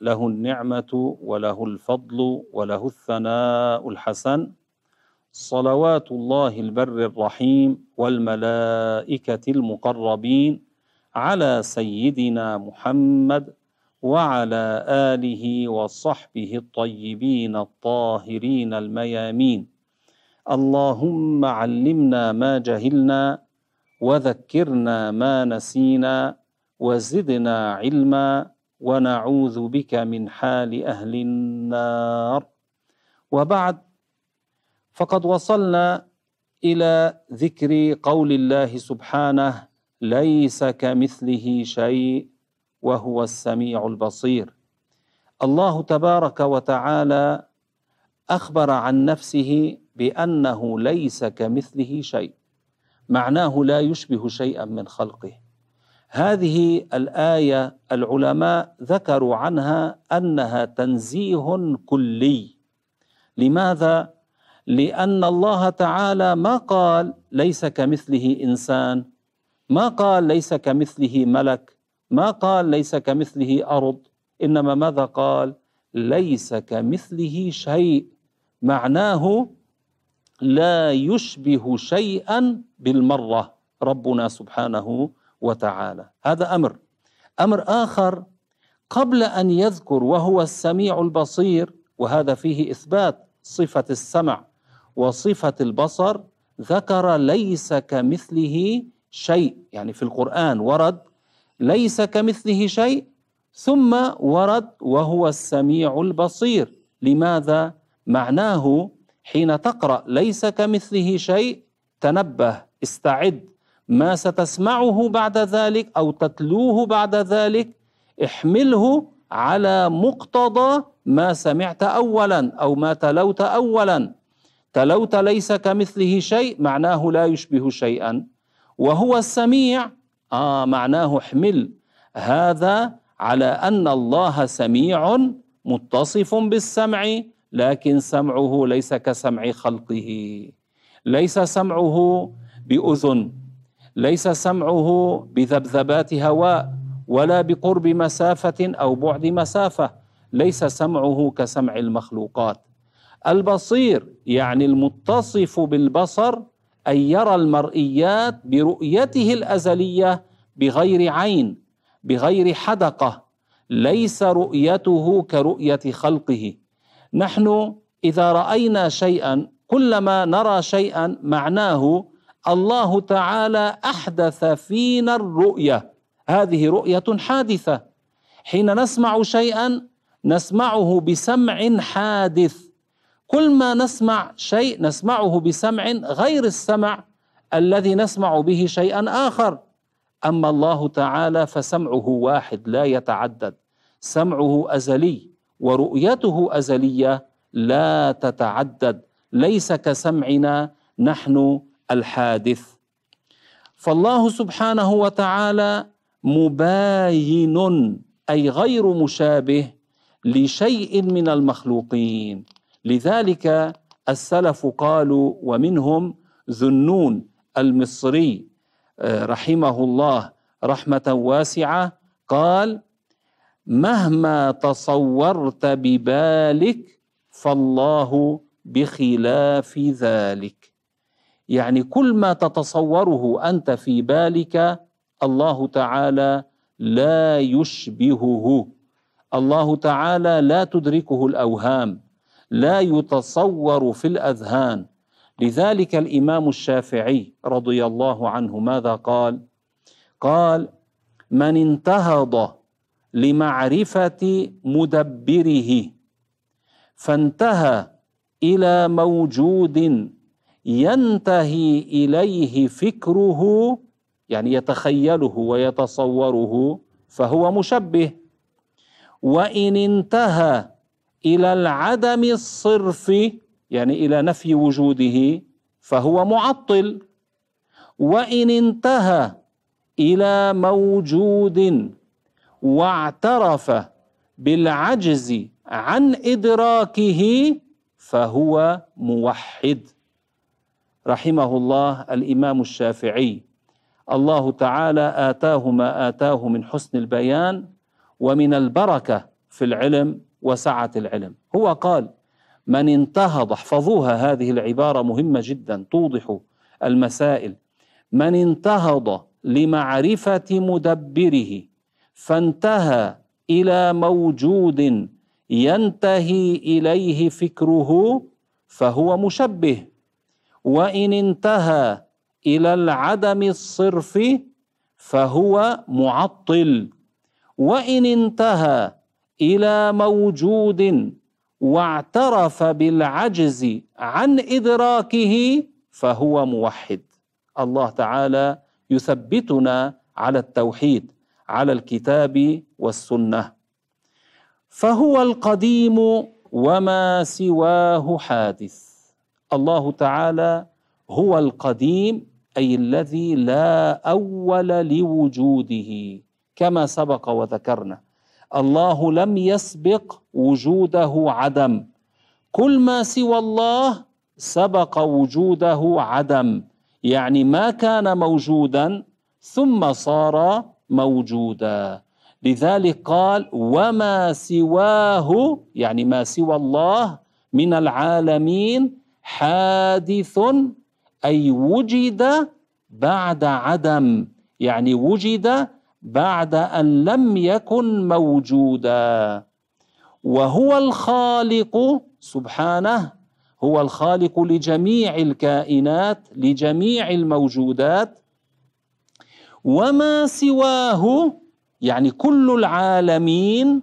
له النعمة وله الفضل وله الثناء الحسن. صلوات الله البر الرحيم والملائكة المقربين على سيدنا محمد وعلى آله وصحبه الطيبين الطاهرين الميامين. اللهم علمنا ما جهلنا وذكرنا ما نسينا وزدنا علما ونعوذ بك من حال أهل النار. وبعد فقد وصلنا إلى ذكر قول الله سبحانه ليس كمثله شيء وهو السميع البصير. الله تبارك وتعالى أخبر عن نفسه بأنه ليس كمثله شيء معناه لا يشبه شيئا من خلقه. هذه الآية العلماء ذكروا عنها أنها تنزيه كلي. لماذا؟ لأن الله تعالى ما قال ليس كمثله إنسان ما قال ليس كمثله ملك ما قال ليس كمثله أرض إنما ماذا قال؟ ليس كمثله شيء. معناه لا يشبه شيئا بالمرة. ربنا سبحانه وتعالى. هذا أمر. أمر آخر قبل أن يذكر وهو السميع البصير وهذا فيه إثبات صفة السمع وصفة البصر ذكر ليس كمثله شيء. يعني في القرآن ورد ليس كمثله شيء ثم ورد وهو السميع البصير. لماذا؟ معناه حين تقرأ ليس كمثله شيء تنبه استعد. ما ستسمعه بعد ذلك أو تتلوه بعد ذلك احمله على مقتضى ما سمعت اولا أو ما تلوت اولا. تلوت ليس كمثله شيء معناه لا يشبه شيئا. وهو السميع آه معناه احمل. هذا على أن الله سميع متصف بالسمع لكن سمعه ليس كسمع خلقه. ليس سمعه بأذن. ليس سمعه بذبذبات هواء ولا بقرب مسافة أو بعد مسافة. ليس سمعه كسمع المخلوقات. البصير يعني المتصف بالبصر أن يرى المرئيات برؤيته الأزلية بغير عين بغير حدقة. ليس رؤيته كرؤية خلقه. نحن إذا رأينا شيئا كلما نرى شيئا معناه الله تعالى أحدث فينا الرؤية. هذه رؤية حادثة. حين نسمع شيئا نسمعه بسمع حادث. كل ما نسمع شيء نسمعه بسمع غير السمع الذي نسمع به شيئا آخر. أما الله تعالى فسمعه واحد لا يتعدد. سمعه أزلي ورؤيته أزلية لا تتعدد. ليس كسمعنا نحن الحادث. فالله سبحانه وتعالى مباين أي غير مشابه لشيء من المخلوقين. لذلك السلف قالوا ومنهم ذنون المصري رحمه الله رحمة واسعة قال مهما تصورت ببالك فالله بخلاف ذلك. يعني كل ما تتصوره أنت في بالك الله تعالى لا يشبهه. الله تعالى لا تدركه الأوهام لا يتصور في الأذهان. لذلك الإمام الشافعي رضي الله عنه ماذا قال؟ قال من انتهض لمعرفة مدبره فانتهى إلى موجود ينتهي إليه فكره يعني يتخيله ويتصوره فهو مشبه. وإن انتهى إلى العدم الصرف يعني إلى نفي وجوده فهو معطل. وإن انتهى إلى موجود واعترف بالعجز عن إدراكه فهو موحد. رحمه الله الإمام الشافعي. الله تعالى آتاه ما آتاه من حسن البيان ومن البركة في العلم وسعة العلم. هو قال من انتهض احفظوها هذه العبارة مهمة جدا توضح المسائل. من انتهض لمعرفة مدبره فانتهى إلى موجود ينتهي إليه فكره فهو مشبه وإن انتهى إلى العدم الصرف فهو معطل. وإن انتهى إلى موجود واعترف بالعجز عن إدراكه فهو موحد. الله تعالى يثبتنا على التوحيد على الكتاب والسنة. فهو القديم وما سواه حادث. الله تعالى هو القديم أي الذي لا أول لوجوده كما سبق وذكرنا. الله لم يسبق وجوده عدم. كل ما سوى الله سبق وجوده عدم. يعني ما كان موجودا ثم صار موجودا. لذلك قال وما سواه يعني ما سوى الله من العالمين حادث أي وجد بعد عدم يعني وجد بعد أن لم يكن موجودا. وهو الخالق سبحانه هو الخالق لجميع الكائنات لجميع الموجودات. وما سواه يعني كل العالمين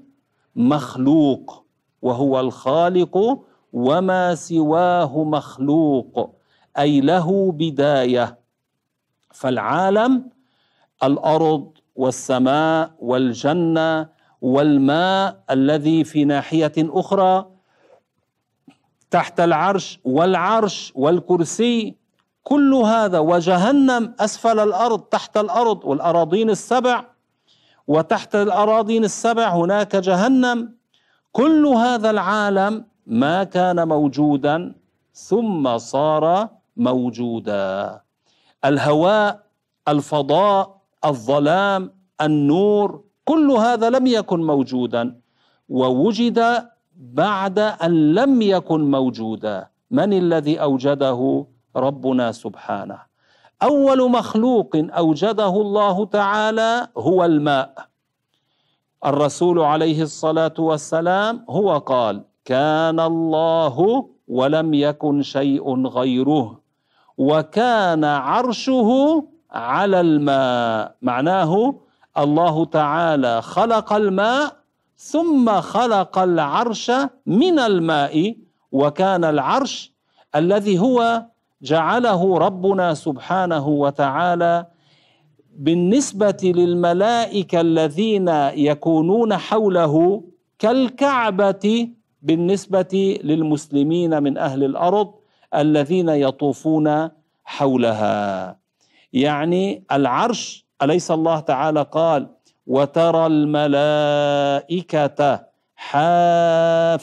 مخلوق وهو الخالق وما سواه مخلوق أي له بداية. فالعالم الأرض والسماء والجنة والماء الذي في ناحية أخرى تحت العرش والعرش والكرسي كل هذا وجهنم أسفل الأرض تحت الأرض والأراضين السبع. وتحت الأراضين السبع هناك جهنم. كل هذا العالم ما كان موجودا ثم صار موجودا. الهواء الفضاء الظلام النور كل هذا لم يكن موجودا ووجد بعد أن لم يكن موجودا. من الذي أوجده؟ ربنا سبحانه. أول مخلوق أوجده الله تعالى هو الماء. الرسول عليه الصلاة والسلام هو قال كان الله ولم يكن شيء غيره وكان عرشه على الماء. معناه الله تعالى خلق الماء ثم خلق العرش من الماء وكان العرش الذي هو جعله ربنا سبحانه وتعالى بالنسبة للملائكة الذين يكونون حوله كالكعبة بالنسبة للمسلمين من أهل الأرض الذين يطوفون حولها. يعني العرش أليس الله تعالى قال وترى الملائكة حافين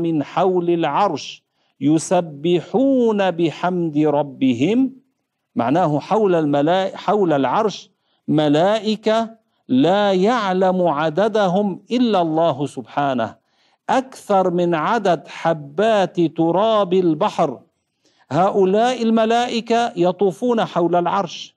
من حول العرش يسبحون بحمد ربهم معناه حول الملائكة حول العرش ملائكة لا يعلم عددهم إلا الله سبحانه. أكثر من عدد حبات تراب البحر. هؤلاء الملائكة يطوفون حول العرش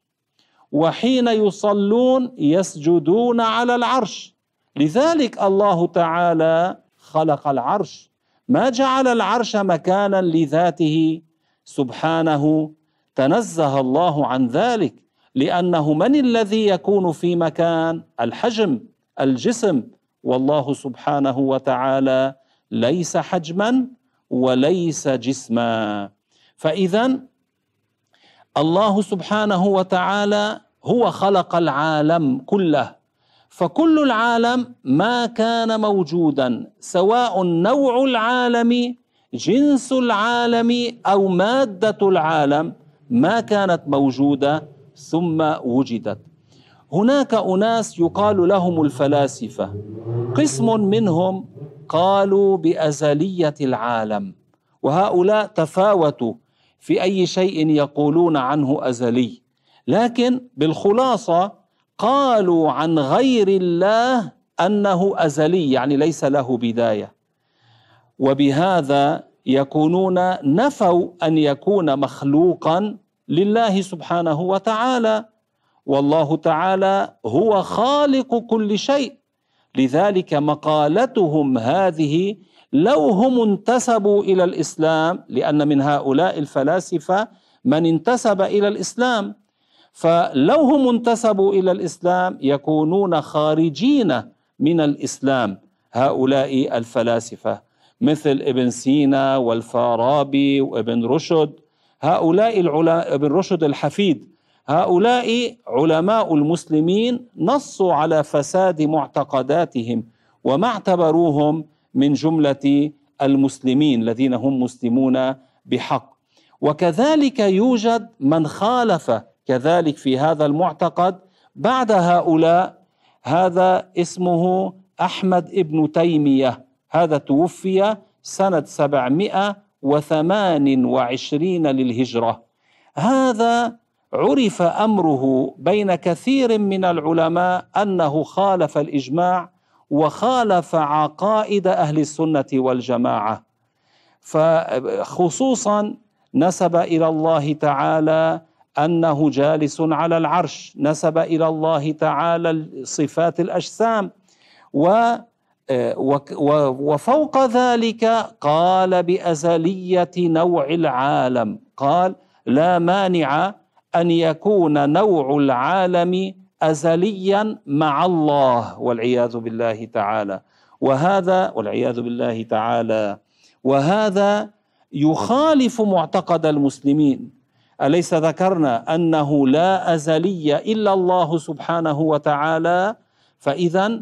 وحين يصلون يسجدون على العرش. لذلك الله تعالى خلق العرش. ما جعل العرش مكانا لذاته؟ سبحانه. تنزه الله عن ذلك لأنه من الذي يكون في مكان؟ الحجم الجسم. والله سبحانه وتعالى ليس حجما وليس جسما. فاذا الله سبحانه وتعالى هو خلق العالم كله. فكل العالم ما كان موجودا سواء نوع العالم جنس العالم أو مادة العالم ما كانت موجودة ثم وجدت. هناك أناس يقال لهم الفلاسفة. قسم منهم قالوا بأزلية العالم وهؤلاء تفاوتوا في أي شيء يقولون عنه أزلي. لكن بالخلاصة قالوا عن غير الله أنه أزلي يعني ليس له بداية. وبهذا يكونون نفوا أن يكون مخلوقا لله سبحانه وتعالى. والله تعالى هو خالق كل شيء. لذلك مقالتهم هذه لو هم انتسبوا إلى الإسلام لأن من هؤلاء الفلاسفة من انتسب إلى الإسلام. فلو هم انتسبوا إلى الإسلام يكونون خارجين من الإسلام هؤلاء الفلاسفة. مثل ابن سينا والفارابي وابن رشد. هؤلاء العلماء ابن رشد الحفيد هؤلاء علماء المسلمين نصوا على فساد معتقداتهم وما اعتبروهم من جملة المسلمين الذين هم مسلمون بحق. وكذلك يوجد من خالف كذلك في هذا المعتقد بعد هؤلاء هذا اسمه أحمد ابن تيمية. هذا توفي سنة 728 للهجرة. هذا عرف أمره بين كثير من العلماء أنه خالف الإجماع وخالف عقائد أهل السنة والجماعة. فخصوصا نسب إلى الله تعالى أنه جالس على العرش نسب إلى الله تعالى صفات الأجسام و وفوق ذلك قال بأزلية نوع العالم قال لا مانع أن يكون نوع العالم ازليا مع الله والعياذ بالله تعالى. وهذا والعياذ بالله تعالى. وهذا يخالف معتقد المسلمين. أليس ذكرنا أنه لا أزلي إلا الله سبحانه وتعالى؟ فاذا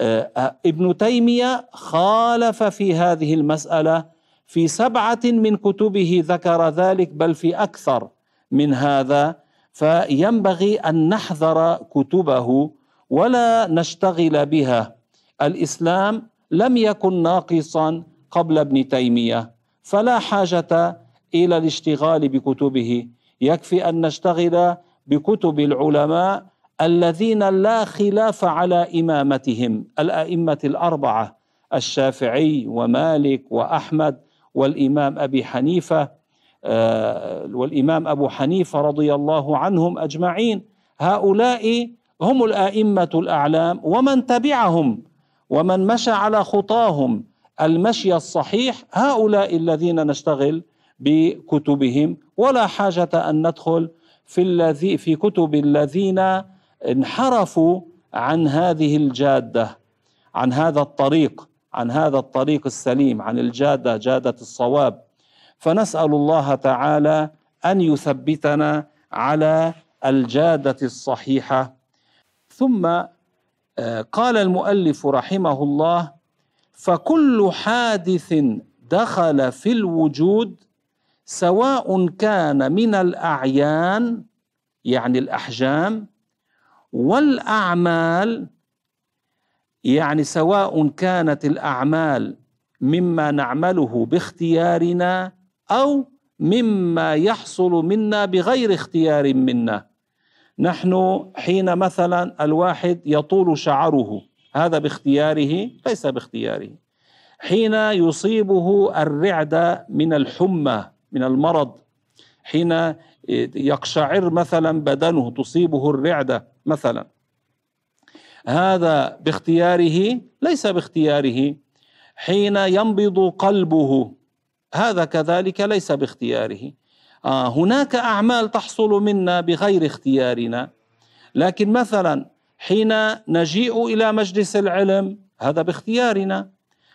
آه، ابن تيمية خالف في هذه المسألة. في سبعة من كتبه ذكر ذلك بل في أكثر. من هذا فينبغي أن نحذر كتبه ولا نشتغل بها. الإسلام لم يكن ناقصا قبل ابن تيمية فلا حاجة إلى الاشتغال بكتبه. يكفي أن نشتغل بكتب العلماء الذين لا خلاف على إمامتهم الأئمة الأربعة الشافعي ومالك وأحمد والإمام أبي حنيفة. آه، والإمام أبو حنيفة رضي الله عنهم أجمعين. هؤلاء هم الأئمة الأعلام ومن تبعهم ومن مشى على خطاهم المشي الصحيح هؤلاء الذين نشتغل بكتبهم. ولا حاجة أن ندخل في الذي في كتب الذين انحرفوا عن هذه الجادة عن هذا الطريق عن هذا الطريق السليم عن الجادة جادة الصواب. فنسأل الله تعالى أن يثبتنا على الجادة الصحيحة. ثم آه، قال المؤلف رحمه الله فكل حادث دخل في الوجود سواء كان من الأعيان يعني الأحجام والأعمال يعني سواء كانت الأعمال مما نعمله باختيارنا أو مما يحصل منا بغير اختيار منا. نحن حين مثلا الواحد يطول شعره هذا باختياره ليس باختياره. حين يصيبه الرعده من الحمى من المرض حين يقشعر مثلا بدنه تصيبه الرعده مثلا. هذا باختياره ليس باختياره. حين ينبض قلبه هذا كذلك ليس باختياره. آه هناك أعمال تحصل منا بغير اختيارنا. لكن مثلا حين نجيء إلى مجلس العلم هذا باختيارنا.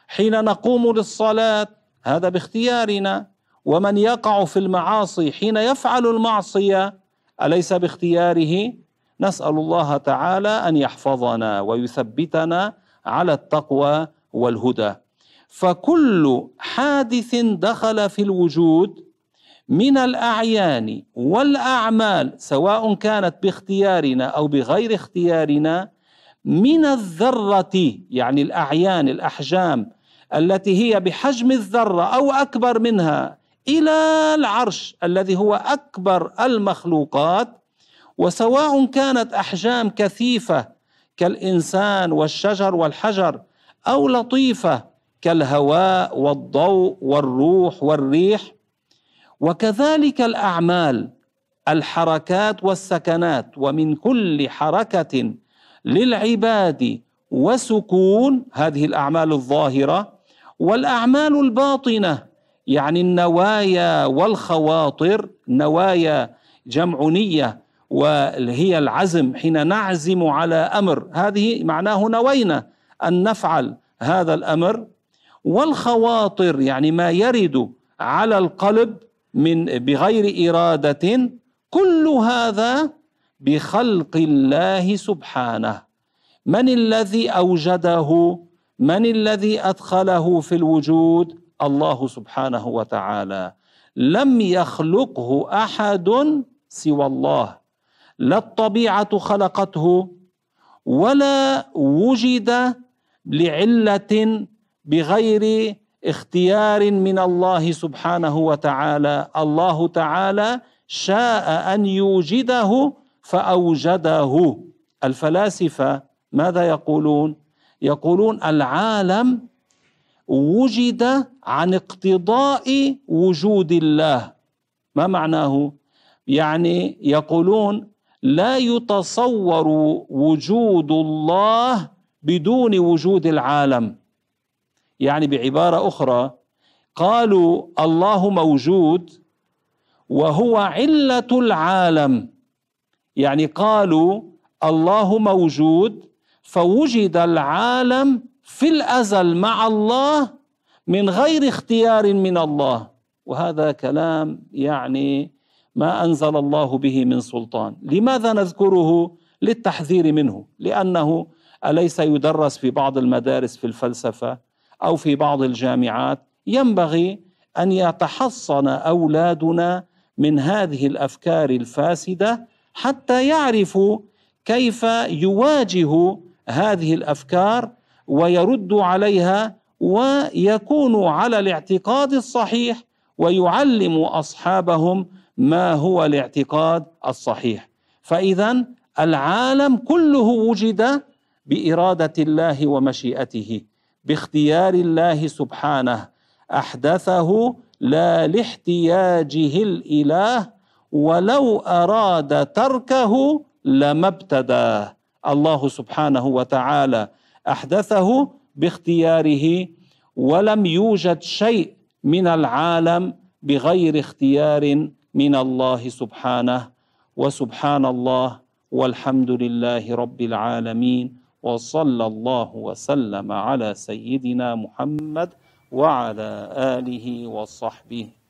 حين نقوم للصلاة هذا باختيارنا. ومن يقع في المعاصي حين يفعل المعصية أليس باختياره؟ نسأل الله تعالى أن يحفظنا ويثبتنا على التقوى والهدى. فكل حادث دخل في الوجود من الأعيان والأعمال سواء كانت باختيارنا أو بغير اختيارنا من الذرة يعني الأعيان الأحجام التي هي بحجم الذرة أو أكبر منها إلى العرش الذي هو أكبر المخلوقات. وسواء كانت أحجام كثيفة كالإنسان والشجر والحجر أو لطيفة كالهواء والضوء والروح والريح وكذلك الأعمال الحركات والسكنات ومن كل حركة للعباد وسكون هذه الأعمال الظاهرة والأعمال الباطنة يعني النوايا والخواطر نوايا جمع نية وهي العزم حين نعزم على أمر. هذه معناه نوينا أن نفعل هذا الأمر. والخواطر يعني ما يرد على القلب من بغير إرادة كل هذا بخلق الله سبحانه. من الذي أوجده؟ من الذي أدخله في الوجود؟ الله سبحانه وتعالى. لم يخلقه أحد سوى الله. لا الطبيعة خلقته ولا وجد لعلة بغير اختيار من الله سبحانه وتعالى. الله تعالى شاء أن يوجده فأوجده. الفلاسفة ماذا يقولون؟ يقولون العالم وجد عن اقتضاء وجود الله. ما معناه؟ يعني يقولون لا يتصور وجود الله بدون وجود العالم. يعني بعبارة أخرى قالوا الله موجود وهو علة العالم. يعني قالوا الله موجود فوجد العالم في الأزل مع الله من غير اختيار من الله. وهذا كلام يعني ما أنزل الله به من سلطان. لماذا نذكره للتحذير منه؟ لأنه أليس يدرس في بعض المدارس في الفلسفة؟ أو في بعض الجامعات ينبغي أن يتحصن أولادنا من هذه الأفكار الفاسدة حتى يعرفوا كيف يواجهوا هذه الأفكار ويردوا عليها ويكونوا على الاعتقاد الصحيح ويعلموا أصحابهم ما هو الاعتقاد الصحيح. فإذا العالم كله وجد بإرادة الله ومشيئته. باختيار الله سبحانه. أحدثه لا لاحتياجه الإله ولو أراد تركه لما ابتدى. الله سبحانه وتعالى أحدثه باختياره ولم يوجد شيء من العالم بغير اختيار من الله سبحانه. وسبحان الله والحمد لله رب العالمين. وصلى الله وسلم على سيدنا محمد وعلى آله وصحبه.